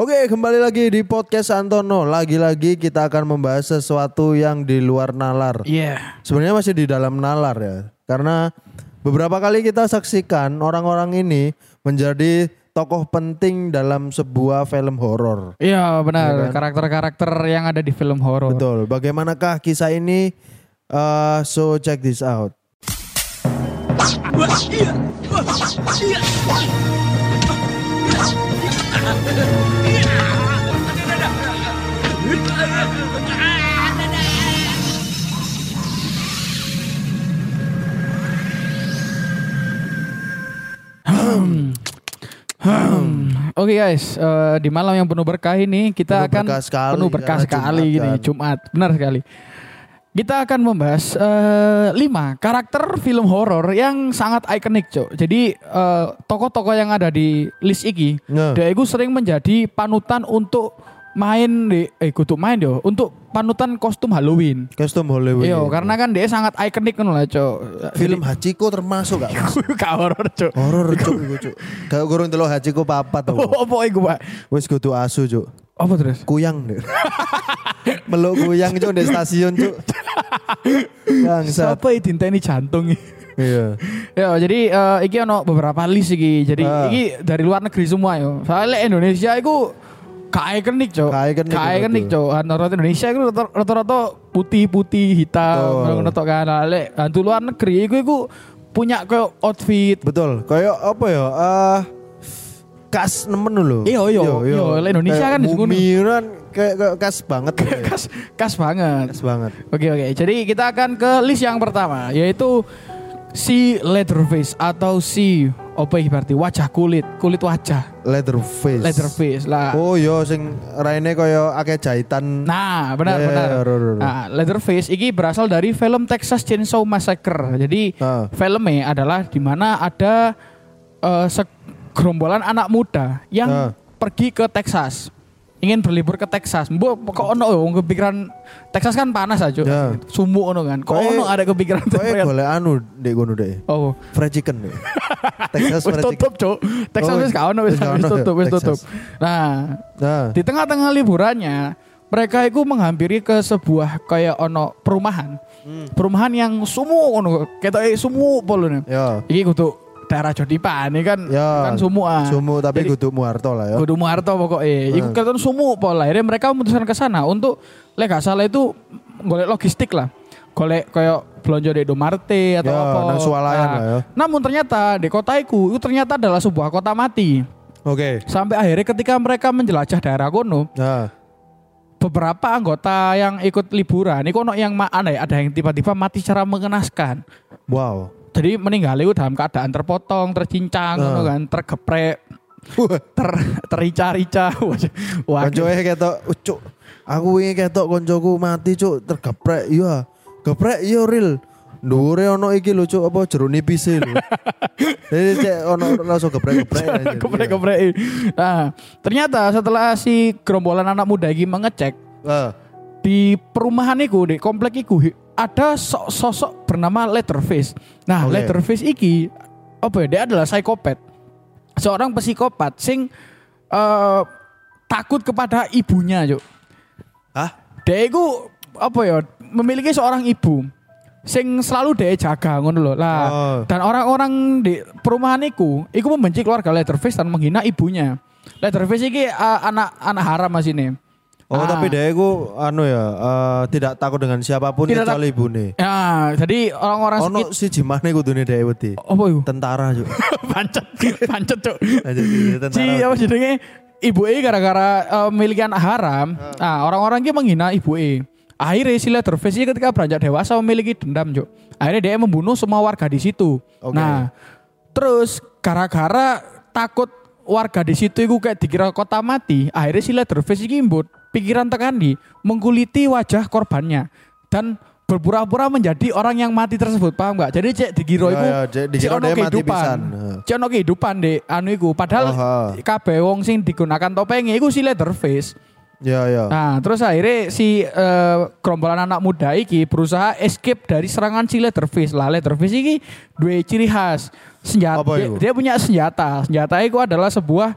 Oke, kembali lagi di podcast Antono. Lagi-lagi kita akan membahas sesuatu yang di luar nalar. Iya. Sebenarnya masih di dalam nalar ya. Karena beberapa kali kita saksikan orang-orang ini menjadi tokoh penting dalam sebuah film horor. Iya Iya benar. kan? Karakter-karakter yang ada di film horor. Betul. Bagaimanakah kisah ini? Eh, so check this out. Oke guys, eh, di malam yang penuh berkah ini kita Penuh akan berkah sekali, penuh berkah sekali Jumat gini. Jumat, benar sekali. Kita akan membahas eh, lima karakter film horor yang sangat ikonik, cok. Jadi eh, tokoh-tokoh yang ada di list iki, Nah. dia itu sering menjadi panutan untuk main di eh kudu main yo untuk panutan kostum Halloween. Kostum Hollywood. Iya, karena kan dia sangat ikonik kan lah, cok. film Hachiko termasuk gak? Gak horor, cok. Horor cuk iku cuk. Gak gorong delok Hachiko papat to. Apa iku, Pak? Wis kudu asu cuk. Apa terus? Kuyang deh. Meluk kuyang cuk di stasiun cuk. Bangsat. Siapa yang dinteni jantung ini? Iya. Ya, jadi eh, iki ono beberapa list iki. Jadi Ah. iki dari luar negeri semua yo. Soalnya Indonesia iku gak ikonik, Cok. Ikonik, Gak ikonik, betul. Cok. Rata-rata Indonesia iku rata- rata-rata putih-putih, hitam, Betul. ngono kan. Lek hantu luar negeri iku iku punya kayak outfit. Betul. Kayak apa ya? Eh kas nemen lho. Iya, iya, iya. Lah, Indonesia Kayak kan di kan kayak kayak kas banget. Kas kas banget. Kas banget. Oke oke, jadi kita akan ke list yang pertama yaitu si Leatherface atau si apa iki berarti wajah kulit, kulit wajah. Leatherface. Leatherface lah. Oh iya sing raine kaya akeh jahitan. Nah, benar Ya, ya, benar. ro, ro, ro. Nah, Leatherface ini berasal dari film Texas Chainsaw Massacre. Jadi Ah. filmnya adalah di mana ada eh, segerombolan anak muda yang Ah. pergi ke Texas. Ingin berlibur ke Texas. Mbok kok ono wong kepikiran Texas kan panas aja. Ya. Sumuk ono kan. Kok ono ada kepikiran Kayak golek anu ndek ngono deh. Oh, Fried chicken deh. Texas fried chicken. tutup, Cuk. Texas Oh, wis gak ono wis tutup, wis tutup. Nah, Nah, di tengah-tengah liburannya mereka itu menghampiri ke sebuah kayak ono perumahan Hmm. perumahan yang sumuk ono kita sumuk polo nih ya. iki kudu daerah Jodipan ini kan Ya. kan sumuk ah Sumu tapi Jadi- kudu Muarto lah ya. kudu Muarto pokoknya iku Hmm. kelihatan sumuk polo akhirnya mereka memutuskan ke sana untuk lek gak salah itu golek logistik lah golek kayak belanja di Domarte atau Ya, apa nang Nah, lah ya. namun ternyata di kota itu ternyata adalah sebuah kota mati Oke. sampai akhirnya ketika mereka menjelajah daerah kono Nah, beberapa anggota yang ikut liburan ini kono yang aneh, ada yang tiba-tiba mati secara mengenaskan. wow. Jadi meninggal itu dalam keadaan terpotong, tercincang, ngono kan, tergeprek, ter terica-rica. Wah, Koncoe ketok ucuk. Aku wingi ketok koncoku mati cuk tergeprek. Iya. Geprek iya real. Dhuwure ono iki lho cuk apa jero nipise lho. Jadi cek ono rasa geprek-geprek. aja. geprek-geprek. Nah, ternyata setelah si gerombolan anak muda ini mengecek Ah, di perumahan itu, di komplek itu ada so- sosok bernama Leatherface. Nah, Oke. Leatherface iki apa ya? Dia adalah psikopat. Seorang psikopat sing eh, takut kepada ibunya, Cuk. Hah? Dia itu apa ya? Memiliki seorang ibu sing selalu dia jaga ngono lho. Lah, Oh. dan orang-orang di perumahan itu, itu membenci keluarga Leatherface dan menghina ibunya. Leatherface iki eh, anak anak haram mas ini. Oh, Ah. tapi dia itu anu ya, eh, tidak takut dengan siapa pun Tidak kecuali ibune. Ya, jadi orang-orang Ono sekitar si jimane kudune dhek wedi. apa itu? Tentara cuk. pancet, pancet cuk. Aja di tentara. Si apa jenenge? Ibu E gara-gara eh, memiliki anak haram. Nah, orang-orang ini menghina ibu E. Akhirnya si Leatherface ini ketika beranjak dewasa memiliki dendam, Cuk. Akhirnya dia membunuh semua warga di situ. Oke. Nah, terus gara-gara takut warga di situ itu kayak dikira kota mati, akhirnya si Leatherface ini imbut pikiran tekandi mengkuliti wajah korbannya dan berpura-pura menjadi orang yang mati tersebut paham nggak? Jadi cek dikira Ya, itu ya, cek ono dia mati kehidupan. Cek ono kehidupan deh anu iku. Padahal Aha. kabeh wong sing digunakan topengnya iku si Leatherface. Ya ya. Nah, terus akhirnya si gerombolan anak muda iki berusaha escape dari serangan si Leatherface. Lah Leatherface iki dua ciri khas. Senjata dia, itu? dia punya senjata. Senjata itu adalah sebuah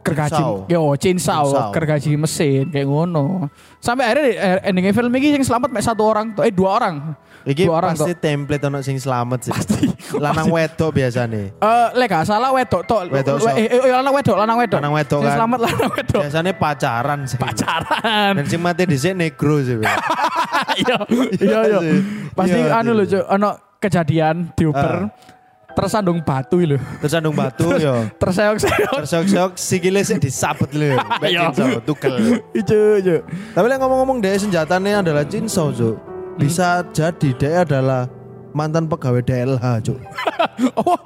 gergaji Chainsaw. yo Chainsaw. gergaji mesin kayak ngono. Sampai akhirnya eh, endingnya film ini yang selamat mek satu orang, tuh, eh dua orang. Iki dua orang pasti tok. template ono sing selamat sih. Pasti. Lanang wedok biasane. Eh, lek gak salah wedok tok. Wedok, so. eh, eh, lanang wedok, lanang wedok. Lanang wedok kan. selamat lanang wedok. Biasanya pacaran sih. Pacaran. Dan sing mati dhisik negro sih. Iya, iya, iya. sih. Pasti Iya anu lho, Cuk, ono kejadian di Uber. Tersandung batu lho. Tersandung batu yo. Terseok-seok. Terseok-seok sikile sik disabet lho. Mek Iya. cinsaw, tukel. Ijo, ijo. Tapi lek ngomong-ngomong dia senjatanya adalah cinsaw, Cuk. Bisa jadi dia adalah mantan pegawai DLH, Cuk. Oh,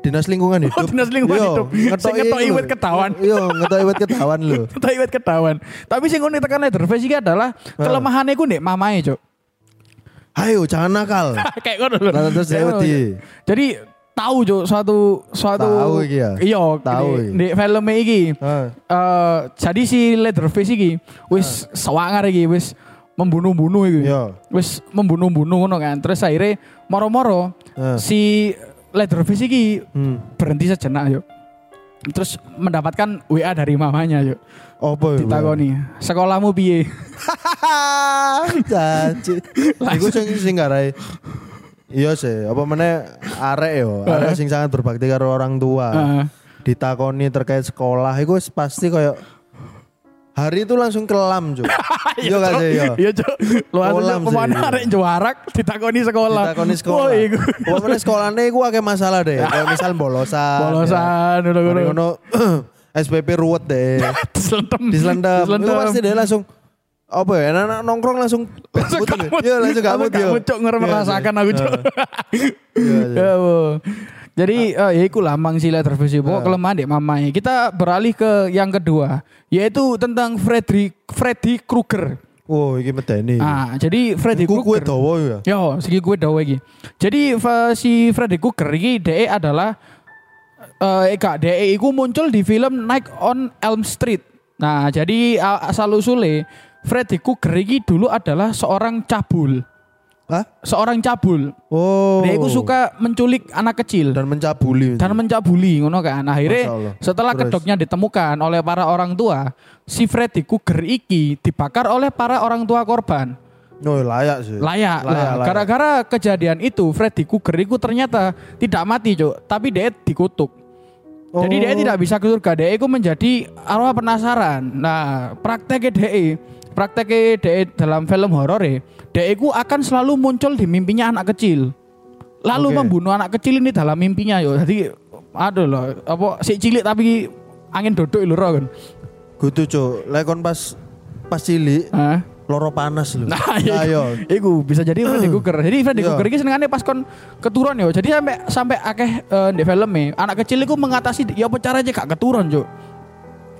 Dinas lingkungan hidup. Oh, Dinas Lingkungan Yo, Hidup. Sing ngetoki lho. wit ketahuan. Iya, ngetoki wit ketahuan lho. tak iwet ketahuan. Tapi sing unik tekan Leatherface iki adalah kelemahannya ku ndek mamae, Cuk. Ayo, jangan nakal. Kayak ngono lho. Lah, terus. Jadi tahu Cuk suatu suatu Tahu iki ya? Iya, Tahu di, di film iki. Heeh. eh jadi si Leatherface iki wis sewangar iki wis membunuh-bunuh iki. Iya. Wis membunuh-bunuh ngono kan. Terus akhirnya moro-moro Heeh. si Leatherface iki Hmm. berhenti sejenak yuk. Terus mendapatkan WA dari mamanya yuk. Apa ya? Ditakoni, sekolahmu piye? Janji. Iku sing sing garai. Iya sih, apa meneh arek yo, arek sing sangat berbakti karo orang tua. Heeh. Ditakoni terkait sekolah, iku wis pasti kayak hari itu langsung kelam, Cuk. Iya gak sih, iya. Iya, Cuk. Lu Kolam sih, pemana iya. arek jarak ditakoni sekolah. Ditakoni sekolah. Oh, iku. Pokoknya sekolahnya iku akeh masalah deh. Kayak misal bolosan. Bolosan ya. ngono-ngono. Mari ngono SPP ruwet deh. Diselendem. Diselendam. Itu pasti dia langsung apa ya, anak nongkrong langsung Langsung gabut gamut. Iya, langsung yo. gamut, Cuk, ngerem Iya, iya. aku, iya. Ya, Bu. Jadi eh, ya iku lambang si Leatherface Ah. pokok kelemahan dek mamanya. Kita beralih ke yang kedua, yaitu tentang Freddy Freddy Krueger. Oh, iki medeni. Ah, jadi Freddy Krueger. dawa ya. Yo, segi gue dawa iki. Jadi si Freddy Krueger iki DE adalah eh gak DE iku muncul di film Night on Elm Street. Nah, jadi asal usule Freddy Krueger iki dulu adalah seorang cabul. Hah? Seorang cabul. Oh. Dia iku suka menculik anak kecil dan mencabuli. dan mencabuli ngono kan. Akhirnya setelah Terus? kedoknya ditemukan oleh para orang tua, si Freddy Krueger iki dibakar oleh para orang tua korban. Oh, layak sih. Layak, Layak, lah. Gara-gara kejadian itu Freddy Krueger itu ternyata tidak mati, Cuk, tapi dia dikutuk. Jadi dia Oh. tidak bisa ke surga. Dia itu menjadi arwah penasaran. Nah, prakteknya dia, prakteknya dia dalam film horor ya, itu akan selalu muncul di mimpinya anak kecil. Lalu Oke. membunuh anak kecil ini dalam mimpinya yo. Jadi aduh loh, apa si cilik tapi angin dodok lho kan. Kudu, Cuk. Lek kon pas pas cilik Hah? loro panas lho. Nah. Ayo. Iku bisa jadi Freddy Krueger. Jadi Freddy Iya. Krueger iki senengane pas kon keturun yo. Jadi sampai sampai akeh eh, di filmnya anak kecil iku mengatasi ya apa caranya gak keturun, Cuk.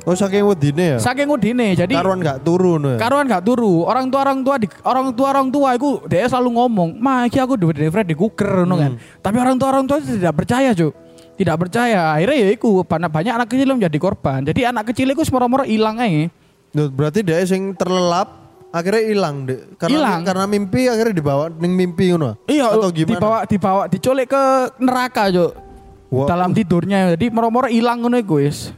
Oh, saking wedine ya. Saking udine. Jadi Karuan gak turun ya. karuan gak turu. Orang tua orang tua di, orang tua orang tua iku dia selalu ngomong, "Ma, iki aku duwe Freddy Krueger ngono kan." Tapi orang tua orang tua itu tidak percaya, Cuk. Tidak percaya. Akhirnya ya iku banyak banyak anak kecil yang menjadi korban. Jadi anak kecil iku semoro-moro ilang ae. Duh, berarti dia sing terlelap akhirnya hilang deh. Karena Hilang. karena mimpi akhirnya dibawa ning mimpi ngono. Iya, Atau gimana? dibawa dibawa diculik ke neraka, Cuk. Wah. Dalam tidurnya. Jadi moro-moro ilang ngono wis.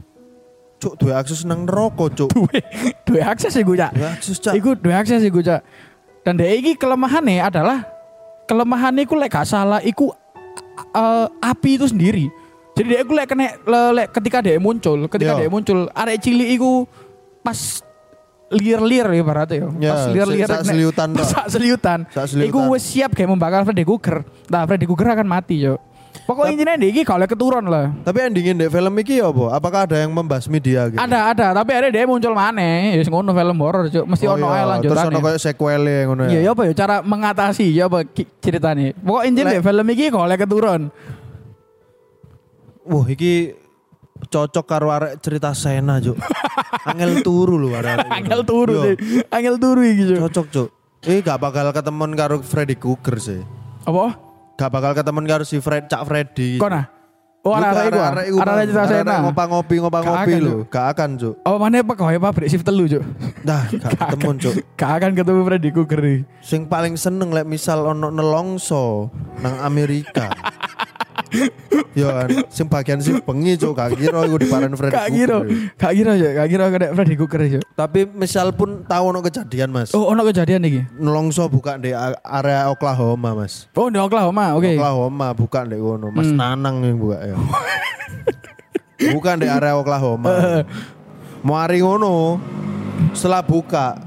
Cuk, duwe akses nang neraka, Cuk. Duwe duwe akses iku, Cak. Duwe akses, Cak. Iku duwe akses iku, Cak. Dan dia iki kelemahannya adalah kelemahannya iku lek gak salah iku eh, api itu sendiri. Jadi dia iku lek kena le- lek ketika dia muncul, ketika dia muncul, arek cilik iku pas liar-liar ya ibaratnya ya. Pas liar-liar sak seliutan sak seliutan. Sak seliutan. Iku wis siap kayak membakar Freddy Krueger. Nah, Freddy Krueger akan mati, yo. Pokoknya intinya iki kalau keturun lah. Tapi endingin deh film iki ya apa? Apakah ada yang membasmi dia gitu? Ada ada, tapi ada dia muncul mana? Ya ngono film horor, Cuk. Mesti Oh ono iya, ae Terus ono kayak sequelnya ngono Iya, ya. ya apa ya cara mengatasi ya apa ceritanya. Pokok intinya deh film iki kalau keturun. Wah, iki cocok karo arek cerita Sena, Cuk. Angel turu lho arek. Angel turu deh. Angel turu iki, Cuk. Cocok, Cuk. Eh gak bakal ketemuan karo Freddy Krueger sih. Apa? Gak bakal ketemuan karo si Fred Cak Freddy. Kona. Oh, Lu iku. ah? arek-arek iku, Arah-arah Bang. cerita Arek-arek Sena. Ngopa-ngopi, ngopa-ngopi Gak akan, lho. Gak akan, Cuk. Oh, mana pegawai pabrik shift telu, Cuk. Dah, gak ketemuan, Cuk. Gak akan ketemu Freddy Krueger. iki. Sing paling seneng lek misal ono nelongso nang Amerika. Yo kan, sing bagian sing bengi cuk, gak kira iku diparan Freddy. Gak kira, gak kira ya, gak kira kena Freddy Krueger ya. Tapi misal pun tahu ono kejadian Mas. Oh, ono kejadian iki. Nelongso buka di area Oklahoma Mas. Oh, di Oklahoma, oke. Oklahoma bukan di kono. Mas Hmm. Nanang yang buka ya. bukan di area Oklahoma. Mau hari ngono. Setelah buka,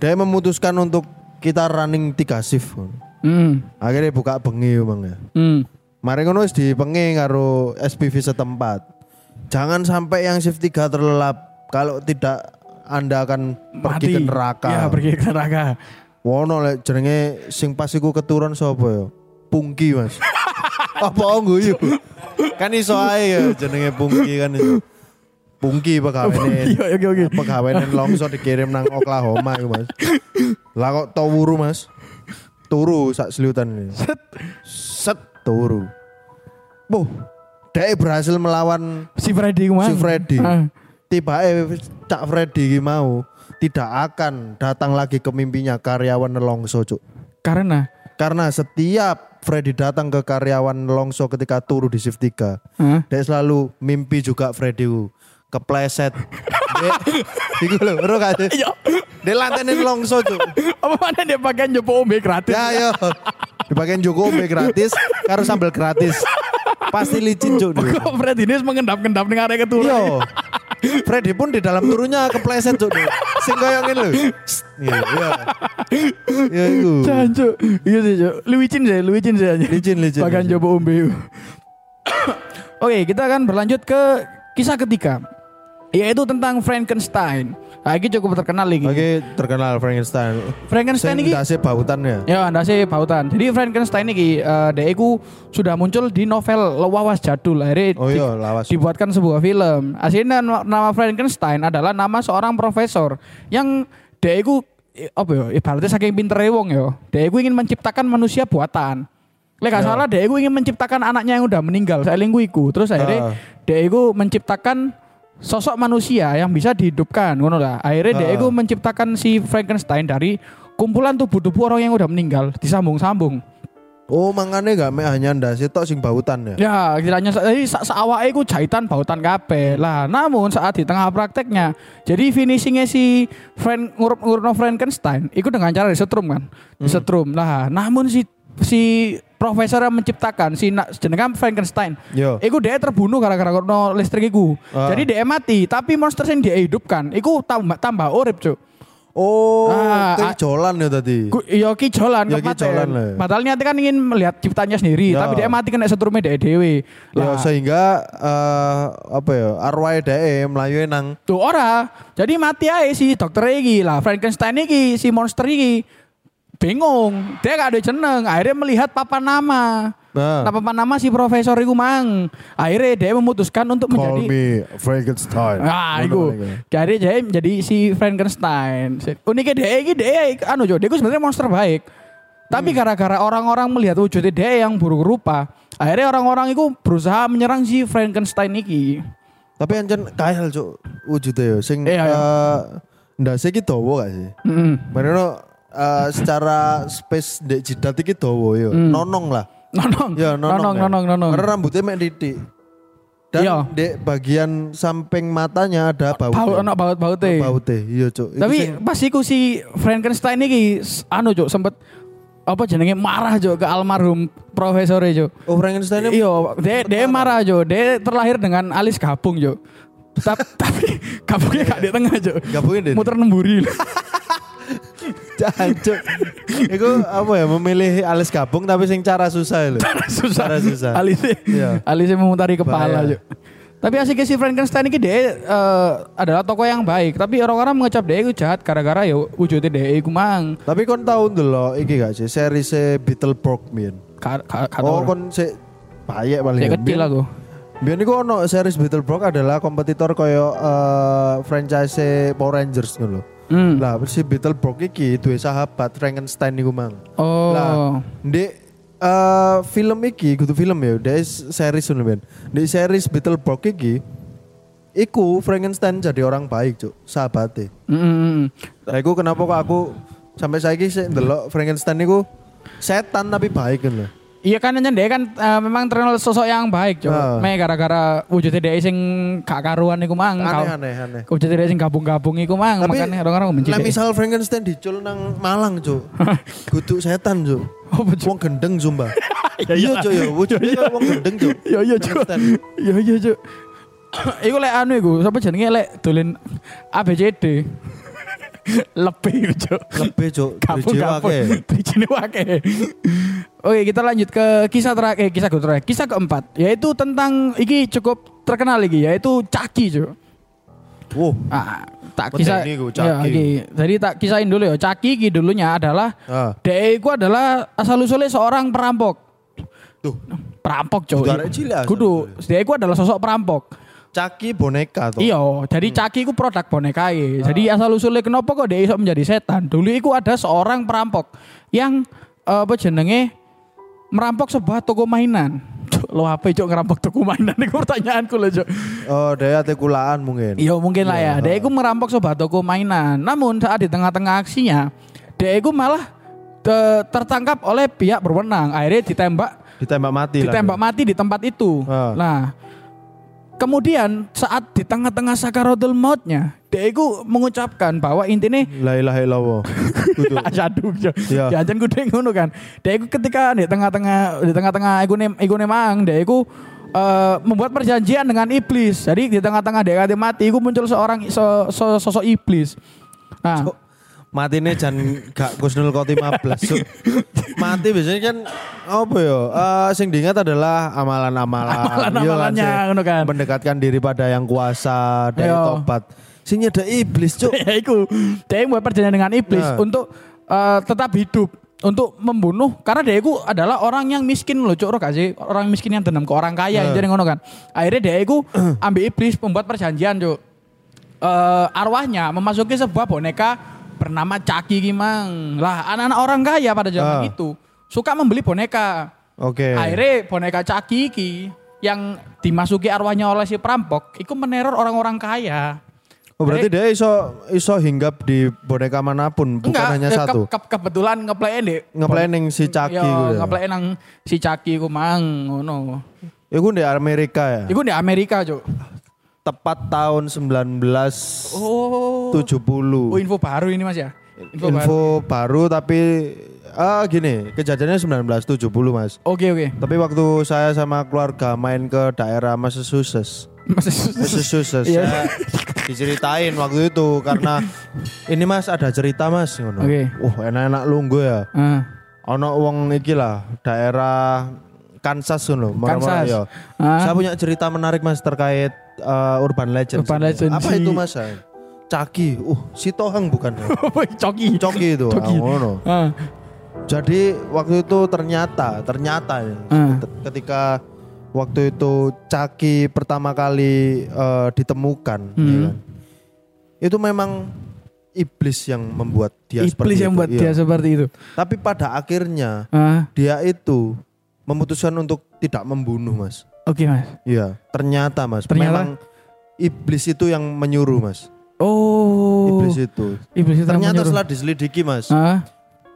dia memutuskan untuk kita running tiga shift. Hmm. Akhirnya buka bengi bang ya. Hmm. Mari ngono wis dipengi karo SPV setempat. Jangan sampai yang shift 3 terlelap. Kalau tidak Anda akan pergi ke neraka. Ya, pergi ke neraka. Wono lek jenenge sing pas iku keturun sapa ya? Pungki, Mas. Apa guyu? Kan iso ae ya jenenge Pungki kan iso. Pungki pegawene. Iya, oke oke. Pegawene longso dikirim nang Oklahoma iku, Mas. Lah kok tawuru, Mas? Turu sak selutan ini. Set. Set turu. Boh, dia berhasil melawan Si Freddy ke mana? si Freddy. Ah. Tiba eh Cak Freddy mau tidak akan datang lagi ke mimpinya karyawan Nelongso, Cuk. Karena Karena setiap Freddy datang ke karyawan Nelongso ketika turu di shift 3, Hah? dia selalu mimpi juga Freddy kepleset. Iku lho, ero gak sih? Iya. Dia lantene Nelongso, Cuk. Apa mana dia pakai nyoba ombe gratis? Ya yo. Dipakein Joko ombe gratis karo sambal gratis. Pasti licin, Cuk. Kok Freddy ini mengendap-endap ning arek keturun. Iya. Freddy pun di dalam turunnya kepleset cuk. Sing koyo ngene lho. Iya, iya. Ya iku. Jancuk. Iya sih, Cuk. Luicin sih, luicin sih. Licin licin. Licin. coba ombe. Oke, kita akan berlanjut ke kisah ketiga. Yaitu tentang Frankenstein. Nah, ini cukup terkenal lagi. Oke, terkenal Frankenstein. Frankenstein ini ndase bautan ya. Ya, anda sih pautan. Jadi Frankenstein ini uh, dia iku sudah muncul di novel Lawas Jadul. Akhirnya Oh iya, lawas. dibuatkan sebuah film. Aslinya na- nama Frankenstein adalah nama seorang profesor yang i- apa ya? Ibaratnya saking pintere wong ya. Dia iku ingin menciptakan manusia buatan. Lek gak Ya. salah dia iku ingin menciptakan anaknya yang udah meninggal. Saya iku. Terus akhirnya Ah. dia iku menciptakan sosok manusia yang bisa dihidupkan ngono lah. Akhirnya dia Ah. iku menciptakan si Frankenstein dari kumpulan tubuh-tubuh orang yang udah meninggal disambung-sambung. Oh, mangane gak mek hanya ndase tok sing bautan ya. Ya, kiranya jadi sa saawake iku jahitan bautan kabeh. Lah, namun saat di tengah prakteknya, jadi finishingnya si Frank ngurup ngurupno Frankenstein iku dengan cara disetrum kan. Disetrum. Lah, namun si si profesor yang menciptakan si jenenge Frankenstein. Yo. Iku dia terbunuh gara-gara kono listrik iku. Ah. Jadi dia mati, tapi monster yang dia hidupkan iku tambah tambah urip, Cuk. Oh, Ah, kayak jolan ya tadi. Iya ki Ya, ki kematen. jalan lah. Padahal niatnya kan ingin melihat ciptanya sendiri, Ya. tapi dia mati kena setrumnya dia dewe. Ya, Lah, sehingga eh, apa ya arwah dhek mlayu nang Tuh ora. Jadi mati aja si dokter iki lah. Frankenstein iki si monster iki bingung. Dia gak ada jeneng. Akhirnya melihat papan nama. nah, Nah, papan nama si profesor iku mang. Akhirnya dia memutuskan untuk call menjadi me Frankenstein. Ah, iku. iku. Jadi dia menjadi si Frankenstein. Uniknya dia iki dia anu jo, dia sebenarnya monster baik. Tapi gara-gara orang-orang melihat wujudnya dia yang buruk rupa, akhirnya orang-orang itu berusaha menyerang si Frankenstein iki. Tapi ancen kael cuk wujude yo sing Iya, iya. eh ndase iki dawa gak sih? Heeh. Mereka eh, secara space dek jidat iki dawa yo. Hmm. Nonong lah. Nonong, Ya nonong, nonong. ya. nonong, nonong. Karena rambutnya mek titik. Dan Iya. di bagian samping matanya ada baut. Baut, anak baut-baute. Baute, iya cuk. Tapi sing- pas iku si Frankenstein iki anu cuk sempet apa jenenge marah cuk ke almarhum profesor cuk. oh Frankenstein Iya, dia dia marah jo. Dia terlahir dengan alis gabung jo. Tapi, gabungnya gak di tengah jo. gabungin deh. Muter nemburi. Jancuk. Iku apa ya memilih alis gabung tapi sing cara susah lho. susah. Cara susah. Alisnya, Iya. alisnya memutari kepala Bahaya. jo. Tapi asiknya si Frankenstein ini dia eh, adalah tokoh yang baik. Tapi orang-orang mengecap dia itu jahat gara-gara ya wujudnya dia itu mang. Tapi kon tahu dulu iki gak sih seri se Beetleborg Mian. Ka, ka, ka, Oh kon se payek paling. Ya. kecil aku. Biar ini ono series Beetleborg adalah kompetitor koyo eh, franchise Power Rangers lho. Hmm. Lah si Beetleborg iki duwe sahabat Frankenstein iku mang. Oh. Lah, di eh, film iki, kudu film ya, dia series ngono ben. Di series Beetleborg iki iku Frankenstein jadi orang baik, Cuk, sahabate. Mm, mm, mm. Lah iku kenapa kok aku sampai saiki sik ndelok Frankenstein iku setan tapi baik kan lho. Iya kan hanya dia kan eh, memang terkenal sosok yang baik, Cok. Ah. Me gara-gara wujudnya dia sing gak karuan iku mang. Aneh aneh aneh. Wujudnya dia sing gabung-gabung iku mang, Tapi makanya orang-orang membenci Lah misal Frankenstein dicul nang Malang, Cuk. Kudu setan, Cuk. Oh. Wong gendeng Zumba. Iya, Iya, Cuk ya. Wujudnya kayak wong gendeng, Cuk. Iya iya cuk. Iya iya cuk. Iku lek anu iku, sapa jenenge lek dolen ABCD. Lebih cuk. Lebih, Cuk. Kapung Driji kapung. wake. Oke, kita lanjut ke kisah terakhir, eh, kisah terakhir, kisah keempat, yaitu tentang iki cukup terkenal iki, yaitu Caki, cuk. Wow. Ah, tak kisah. Ya, Caki. iki. Jadi tak kisahin dulu ya. Caki iki dulunya adalah Ah. Dek iku adalah asal usulnya seorang perampok. Tuh, Perampok, cuk. Kudu. Dek iku adalah sosok perampok. Caki boneka tuh. Iya, jadi Caki ku produk boneka Jadi asal usulnya kenapa kok dia iso menjadi setan? Dulu iku ada seorang perampok yang eh, apa jenenge merampok sebuah toko mainan. Lo apa cok ngerampok toko mainan itu pertanyaanku loh cok. Oh, dia ate kulaan mungkin. Iya mungkin lah ya. Iya. Dia iku merampok sebuah toko mainan. Namun saat di tengah-tengah aksinya, dia iku malah te- tertangkap oleh pihak berwenang. Akhirnya ditembak Ditembak mati ditembak mati di tempat itu. Ah. Nah, kemudian saat di tengah-tengah sakaratul mautnya, dia itu mengucapkan bahwa intinya La ilaha illallah. Asyadu Iya. ya jangan kudu ngono kan. Dia itu ketika di tengah-tengah di tengah-tengah iku ne iku ne mang, dia itu eh, membuat perjanjian dengan iblis. Jadi di tengah-tengah dia mati, iku muncul seorang so- so- sosok iblis. Nah, Kok matine jan gak Kusnul Khotimah blas. Mati biasanya kan apa ya? Eh, sing diingat adalah amalan-amalan. Amalan-amalannya, Iya sing ngono kan. Mendekatkan diri pada yang kuasa dari Iya. tobat. Sing ada iblis, Cuk. ya iku dia membuat perjanjian dengan iblis Nah. untuk eh, tetap hidup untuk membunuh karena dia itu adalah orang yang miskin loh cok gak sih orang miskin yang dendam ke orang kaya Nah. jadi ngono kan akhirnya dia itu ambil iblis membuat perjanjian cok Eh, arwahnya memasuki sebuah boneka bernama Caki Gimang lah anak-anak orang kaya pada zaman Ah. itu suka membeli boneka Oke. akhirnya boneka Caki iki yang dimasuki arwahnya oleh si perampok itu meneror orang-orang kaya Oh, berarti dia iso iso hinggap di boneka mana pun, bukan hanya eh, satu. ke- ke- kebetulan ngeplayin deh. Ngeplanning si Caki Yo, ya. ngeplayin nang si Caki ku mang ngono. Iku di Amerika ya. Iku di Amerika, Cuk. Tepat tahun 1970. Oh. Oh, info baru ini Mas ya. Info, baru. Info baru tapi ah gini, kejadiannya 1970, Mas. Oke, oke. Tapi waktu saya sama keluarga main ke daerah Massachusetts, Massachusetts, Iya. saya diceritain waktu itu karena ini Mas ada cerita Mas ngono. Oke. Wah, enak-enak lungguh ya. Ah, Ono wong iki lah, daerah Kansas ngono, Kansas. ya. Ah. Saya punya cerita menarik Mas terkait uh, urban legend. Urban legend Apa itu Mas? Caki. Uh, si Tohang bukan. Coki. Coki itu. Coki. ah, ngono. Ah, Jadi waktu itu ternyata ternyata ya, Ah. ket- ketika waktu itu Caki pertama kali eh, ditemukan, ya Hmm. kan, itu memang iblis yang membuat dia seperti iblis yang itu, buat iya. dia seperti itu. Tapi pada akhirnya Ah, dia itu memutuskan untuk tidak membunuh, Mas. Oke, Mas. Iya, ternyata Mas, Ternyata? memang iblis itu yang menyuruh, Mas. Oh. Iblis itu. Iblis itu Ternyata setelah diselidiki, Mas, Ah,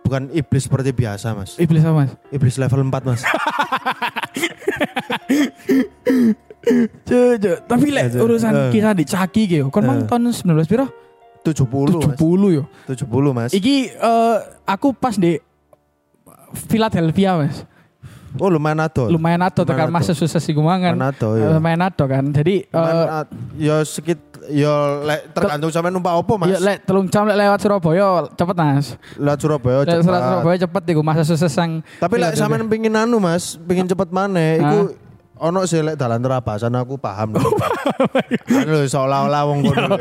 bukan iblis seperti biasa, Mas. iblis apa, Mas? Iblis level 4, Mas. Cuk. Tapi lek urusan Eh. kisah di Caki gitu. Kon mang Eh. tahun 19 piro? 70, Mas. 70 yo. 70, Mas. Iki eh, aku pas di Philadelphia mas, Oh, lumayan ado. lumayan ado tekan masa susah sih gumangan, Lumayan ado, ya. lumayan ado kan. Jadi Lumayan eh, ya sekit ya lek tergantung sampe numpak opo, Mas. ya lek telung jam lek lewat Surabaya cepet mas. Lewat Surabaya cepet. Surabaya cepet iku masa susah sang. Tapi lek Philadelphia. sampean pengin anu, Mas, pengin cepet maneh iku ono sih lek dalan terabasan aku paham. Anu seolah-olah wong kono.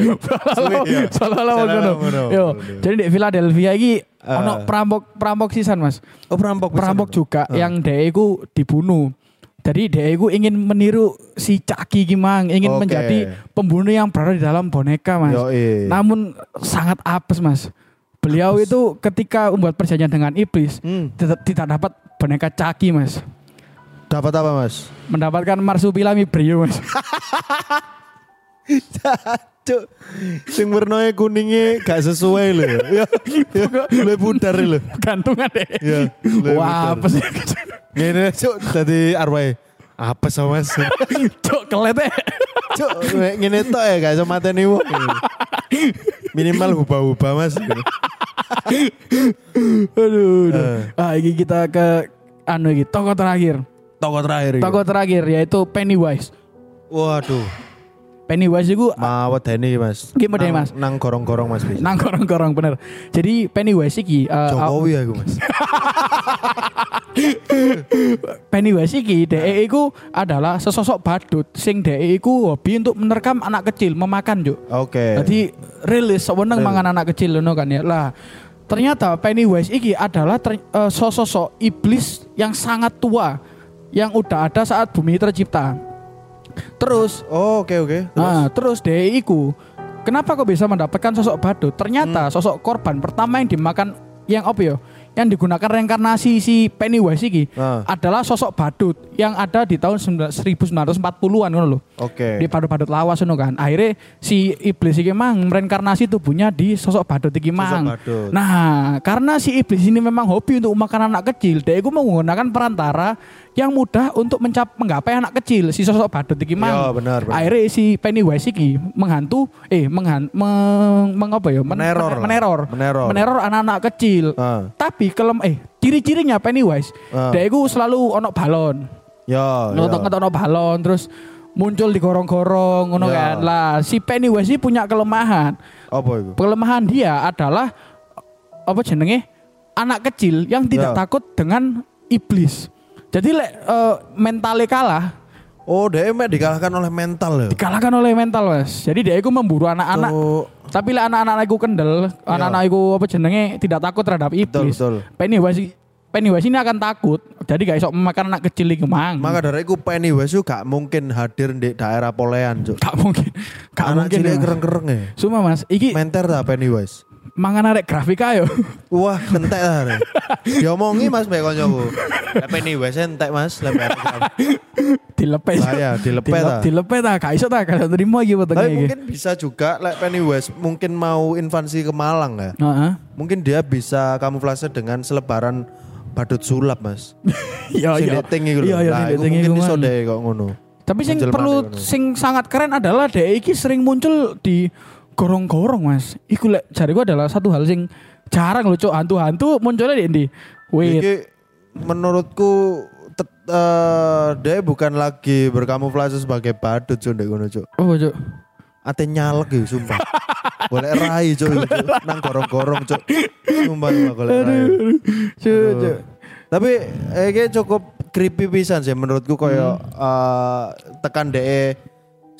Suwi, ya. Salah-salah Salah ngono. ngono. Yo, jadi di Philadelphia iki Eh. ono perampok perampok sisan mas. Oh, perampok. perampok juga Eh. yang dia itu dibunuh. Jadi dia itu ingin meniru si Caki Gimang, ingin Oke. menjadi pembunuh yang berada di dalam boneka, Mas. Yoi. Namun sangat apes, Mas. Beliau itu ketika membuat perjanjian dengan iblis, Hmm. tidak, tidak dapat boneka Caki, Mas. Dapat apa, Mas? Mendapatkan marsupilami brio, Mas. Cuk, sing warnanya kuningnya gak sesuai lho. Ya, ya, lu pudar lho. Gantungan deh. Ya, Wah, pudar. apa sih? Ngene cuk dadi arwah. Apa sama Mas? Cok kelet deh. Cuk, ngene tok ya gak iso mateni wong. Minimal hubah-hubah Mas. Aduh. aduh. Eh. Ah, ini kita ke anu iki, toko terakhir. Toko terakhir iki. Toko terakhir yaitu Pennywise. Waduh, Pennywise itu mawet ini Mas. Gimana, Mas? Nang gorong-gorong Mas bisa. nang korong-korong bener. Jadi Pennywise iki eh, Jokowi aku Mas. Pennywise iki DE iku adalah sesosok badut sing DE iku hobi untuk menerkam anak kecil memakan juk. Oke. Jadi rilis sewenang mangan anak kecil ngono kan ya. Lah ternyata Pennywise iki adalah ter, eh, sosok iblis yang sangat tua yang udah ada saat bumi tercipta. Terus Oh, oke oke. Terus? Nah, terus DE iku kenapa kok bisa mendapatkan sosok badut? Ternyata Hmm. sosok korban pertama yang dimakan yang apa ya? Yang digunakan reinkarnasi si Pennywise iki Ah. adalah sosok badut yang ada di tahun 1940-an ngono lho. Oke. Di badut-badut lawas ngono kan. Akhirnya si iblis iki mang reinkarnasi tubuhnya di sosok badut iki mang. badut. Nah, karena si iblis ini memang hobi untuk makan anak kecil, dia itu menggunakan perantara yang mudah untuk mencap menggapai anak kecil si sosok badut iki mang. Ya, benar, benar. Akhirnya si Pennywise iki menghantu eh menghan, meng, meng- apa ya? Men- Meneror lah. meneror. Meneror. Meneror anak-anak kecil. Ah. Tapi kelem eh ciri-cirinya Pennywise, Ah. dia itu selalu ono balon. Ya. Nonton ono balon terus muncul di gorong-gorong ngono Ya. kan. Lah si Pennywise ini punya kelemahan. Apa itu? Kelemahan dia adalah apa jenenge? Anak kecil yang tidak Ya. takut dengan iblis. Jadi lek eh, mentalnya kalah, Oh, dia dikalahkan oleh mental ya. dikalahkan oleh mental mas. Jadi dia itu memburu anak-anak. Tuh. Tapi lek anak-anak itu kendel, anak-anak itu apa jenenge tidak takut terhadap iblis. betul. Pennywise Pennywise ini akan takut. Jadi gak iso memakan anak kecil iki mang. Maka dari itu Pennywise itu gak mungkin hadir di daerah Polean, Cuk. Gak mungkin. Gak Anak mungkin. cilik Mas. kereng-kereng ya. Cuma mas, iki Menter tak Pennywise. Mangan arek grafik ayo. Wah, entek lah. Diomongi Mas mbek koncoku. Lah Pennywise entek Mas, lebar. dilepet. Saya dilepet Dilep- ah. Dilepet ah, gak iso ta, gak terima iki wetenge Tapi iki. mungkin bisa juga like Pennywise mungkin mau invasi ke Malang ya. Heeh. Mungkin dia bisa kamuflase dengan selebaran badut sulap, Mas. Iya Sing iya. dating iku lho. Sing dating mungkin iso deh kok ngono. Tapi sing perlu sing sangat keren adalah dhek iki sering muncul di gorong-gorong Mas. Iku lek jariku adalah satu hal sing jarang lho cuk hantu-hantu munculnya di endi. Wait. Iki menurutku tet- eh, dia bukan lagi berkamuflase sebagai badut cuk ndek ngono cuk. Oh cuk. Ate nyalek ya sumpah. Boleh rai cuk, nang gorong-gorong cuk. Sumpah golek rai. Cuk cuk. Tapi eh kayak cukup creepy pisan sih menurutku koyo eh, tekan DE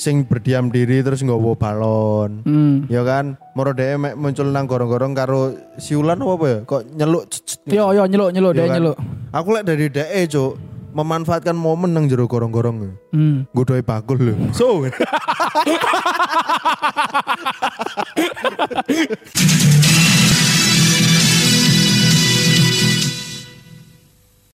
sing berdiam diri terus nggawa balon. Hmm. Ya kan, moro mek muncul nang gorong-gorong karo siulan apa apa ya? Kok nyeluk Yo yo nyeluk nyeluk ya dia kan? nyeluk. Aku lihat dari DE cuk memanfaatkan momen nang jero gorong-gorong. Hmm. Godoi bakul lho. So.